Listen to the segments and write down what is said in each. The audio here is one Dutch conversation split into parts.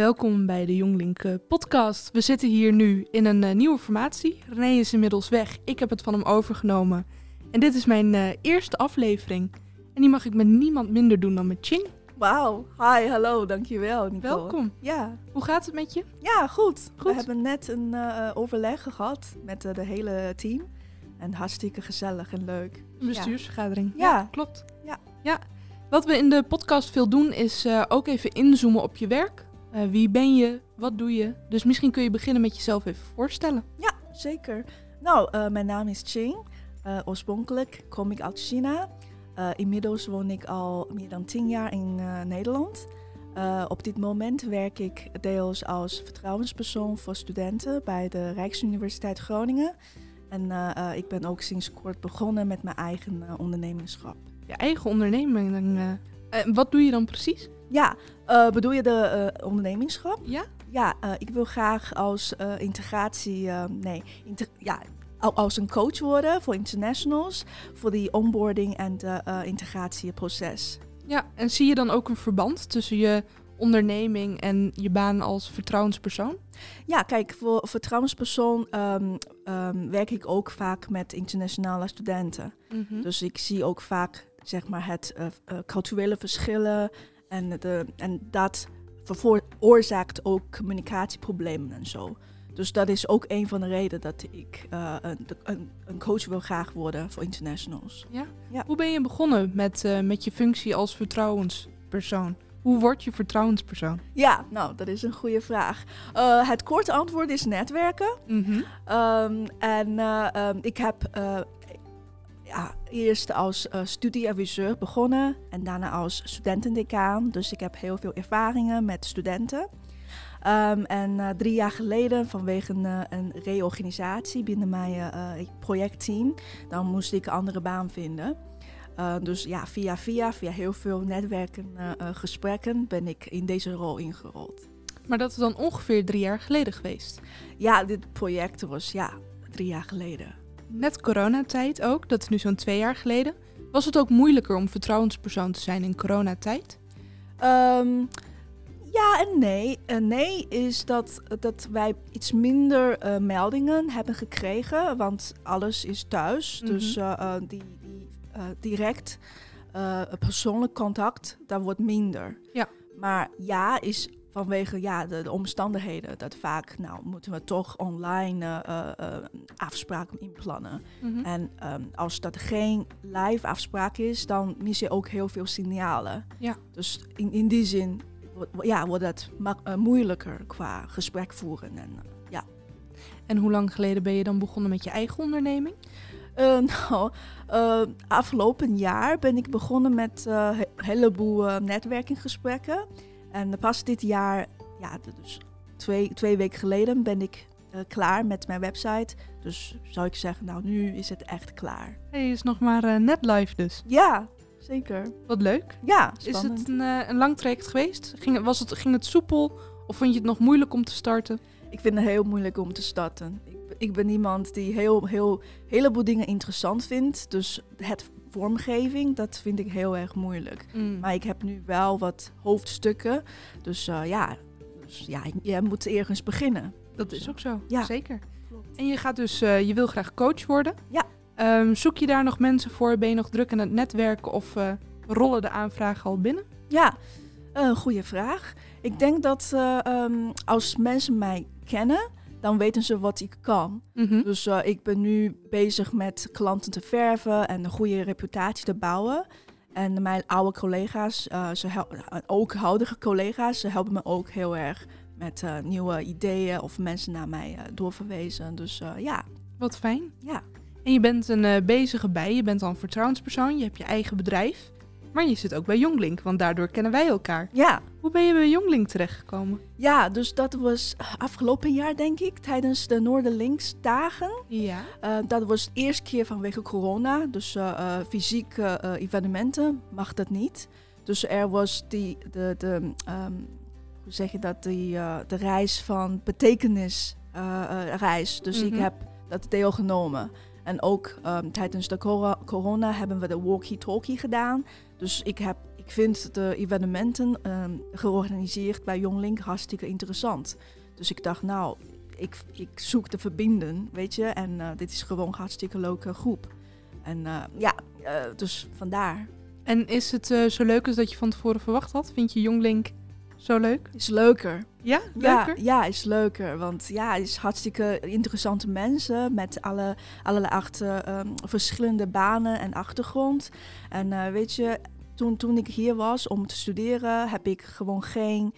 Welkom bij de Jonglink eh, podcast. We zitten hier nu in een eh, nieuwe formatie. René is inmiddels weg. Ik heb het van hem overgenomen. En dit is mijn eh, eerste aflevering. En die mag ik met niemand minder doen dan met Ching. Wauw, hi, hallo, dankjewel Nicole. Welkom. Ja, Hoe gaat het met je? ja goed. Goed. We hebben net een overleg gehad met de hele team. En hartstikke gezellig en leuk. Een bestuursvergadering. Ja. klopt. Ja. ja. Wat we in de podcast veel doen is ook even inzoomen op je werk. Eh, wie ben je? Wat doe je? Dus misschien kun je beginnen met jezelf even voorstellen. Ja, zeker. Nou, eh, mijn naam is Ching. Eh, oorspronkelijk kom ik uit China. Inmiddels woon ik al meer dan tien jaar in Nederland. Op dit moment werk ik deels als vertrouwenspersoon voor studenten bij de Rijksuniversiteit Groningen. En ik ben ook sinds kort begonnen met mijn eigen ondernemingschap. Je eigen onderneming. eh, wat doe je dan precies? Ja, eh, bedoel je de eh, ondernemingschap? Ja? Ja, eh, ik wil graag als integratie, nee, inter- ja, al- als een coach worden voor internationals, voor die onboarding en de integratieproces. Ja, en zie je dan ook een verband tussen je onderneming en je baan als vertrouwenspersoon? Ja, kijk, voor vertrouwenspersoon ehm, ehm, werk ik ook vaak met internationale studenten. Mhm. Dus ik zie ook vaak, zeg maar, het culturele verschillen en, de, en dat veroorzaakt ook communicatieproblemen en zo. Dus dat is ook een van de redenen dat ik eh, een, een, een coach wil graag worden voor internationals. Hoe ben je begonnen met, eh, met je functie als vertrouwenspersoon? Hoe word je vertrouwenspersoon? Ja, nou, dat is een goede vraag. Eh, het korte antwoord is netwerken. Mhm. Ehm, en eh, ehm, ik heb ja, eerst als eh, studieadviseur begonnen en daarna als studentendecaan. Dus ik heb heel veel ervaringen met studenten. Ehm, en eh, drie jaar geleden, vanwege een, eh, een reorganisatie binnen mijn projectteam, dan moest ik een andere baan vinden. Dus ja, via via, via heel veel netwerken, gesprekken, ben ik in deze rol ingerold. Maar dat is dan ongeveer drie jaar geleden geweest. Ja, dit project was ja, drie jaar geleden. Net coronatijd ook, dat is nu zo'n twee jaar geleden. Was het ook moeilijker om vertrouwenspersoon te zijn in coronatijd? Ehm, ja en nee. En nee is dat, dat wij iets minder eh, meldingen hebben gekregen, want alles is thuis. Mhm. Dus eh, eh, die, die eh, direct eh, persoonlijk contact, dat wordt minder. Ja. Maar ja is vanwege ja, de, de omstandigheden dat vaak, nou, moeten we toch online eh, eh, afspraken inplannen. Mhm. En ehm, als dat geen live afspraak is, dan mis je ook heel veel signalen. Ja. Dus in, in die zin wordt, ja, wordt het mak- eh, moeilijker qua gesprek voeren. En, eh, En hoe lang geleden ben je dan begonnen met je eigen onderneming? nou, afgelopen jaar ben ik begonnen met een heleboel netwerkinggesprekken. En pas dit jaar, ja, dus twee, twee weken geleden, ben ik eh, klaar met mijn website. Dus zou ik zeggen, nou, nu is het echt klaar. Hij is nog maar eh, net live dus. Ja, zeker. Wat leuk. Ja, Is het een, eh, een lang traject geweest? Ging, het- was het, ging het soepel? Of vond je het nog moeilijk om te starten? Ik vind het heel moeilijk om te starten. Ik, ben- ik ben iemand die heel, heel, heleboel dingen interessant vindt. Dus het vormgeving, dat vind ik heel erg moeilijk. Mm. Maar ik heb nu wel wat hoofdstukken. Dus eh, ja, dus, ja, je moet ergens beginnen. Dat is ook zo, Ja. zeker. Klopt. En je gaat dus, eh, je wil graag coach worden. Ja. Ehm, zoek je daar nog mensen voor? Ben je nog druk aan het netwerken of eh, rollen de aanvragen al binnen? Ja, een goede vraag. Ik denk dat eh, ehm, als mensen mij kennen, dan weten ze wat ik kan. Mhm. Dus eh, ik ben nu bezig met klanten te verven en een goede reputatie te bouwen. En mijn oude collega's, eh, ze hel- ook huidige collega's, ze helpen me ook heel erg met eh, nieuwe ideeën of mensen naar mij eh, doorverwezen. Dus eh, ja, Wat fijn. ja. En je bent een eh, bezige bij, je bent al een vertrouwenspersoon, je hebt je eigen bedrijf. Maar je zit ook bij Jonglink, want daardoor kennen wij elkaar. Ja, Hoe ben je bij Jonglink terechtgekomen? ja, dus dat was afgelopen jaar denk ik, tijdens de Noorderlinks dagen. Ja. Eh, dat was de eerste keer vanwege corona. Dus eh eh, fysieke eh, evenementen mag dat niet. Dus er was die, de, de ehm, hoe zeg je dat, die, eh, de reis van betekenis eh, eh, reis. Dus ik Mhm. heb dat deelgenomen. En ook ehm, tijdens de coro- corona hebben we de walkie-talkie gedaan. Dus ik heb, ik vind de evenementen ehm, georganiseerd bij Jonglink hartstikke interessant. Dus ik dacht, nou, ik, ik zoek te verbinden, weet je. En eh, dit is gewoon een hartstikke leuke groep. En eh, ja, eh, dus vandaar. En is het zo leuk als dat je van tevoren verwacht had? Vind je Jonglink zo leuk? Is leuker. Ja, leuker? Ja, ja, is leuker. Want ja, het is hartstikke interessante mensen met alle, allerlei achter, ehm, verschillende banen en achtergrond. En eh, weet je, toen, toen ik hier was om te studeren, heb ik gewoon geen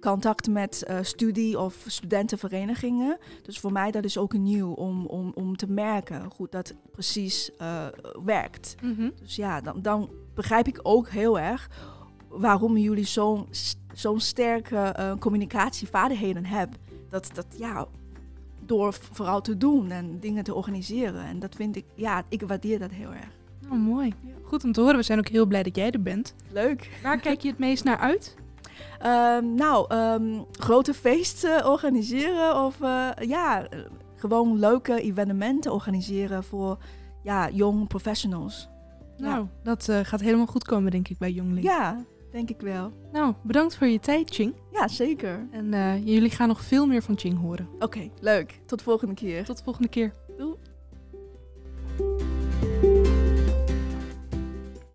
contact met eh, studie- of studentenverenigingen. Dus voor mij dat is ook nieuw om, om, om te merken hoe dat precies eh, werkt. Mhm. Dus ja, dan, dan begrijp ik ook heel erg waarom jullie zo'n zo'n sterke eh, communicatievaardigheden hebben. Dat, dat ja, door vooral te doen en dingen te organiseren. En dat vind ik, ja, ik waardeer dat heel erg. Oh, mooi. Goed om te horen. We zijn ook heel blij dat jij er bent. Leuk. Waar kijk je het meest naar uit? Ehm, nou, ehm, grote feesten organiseren of eh, ja, gewoon leuke evenementen organiseren voor ja, young professionals. Ja. Nou, dat eh, gaat helemaal goed komen, denk ik, bij Jonglink. Ja, denk ik wel. Nou, bedankt voor je tijd, Ching. Ja, zeker. En eh, jullie gaan nog veel meer van Ching horen. Oké, leuk. Tot de volgende keer. Tot de volgende keer.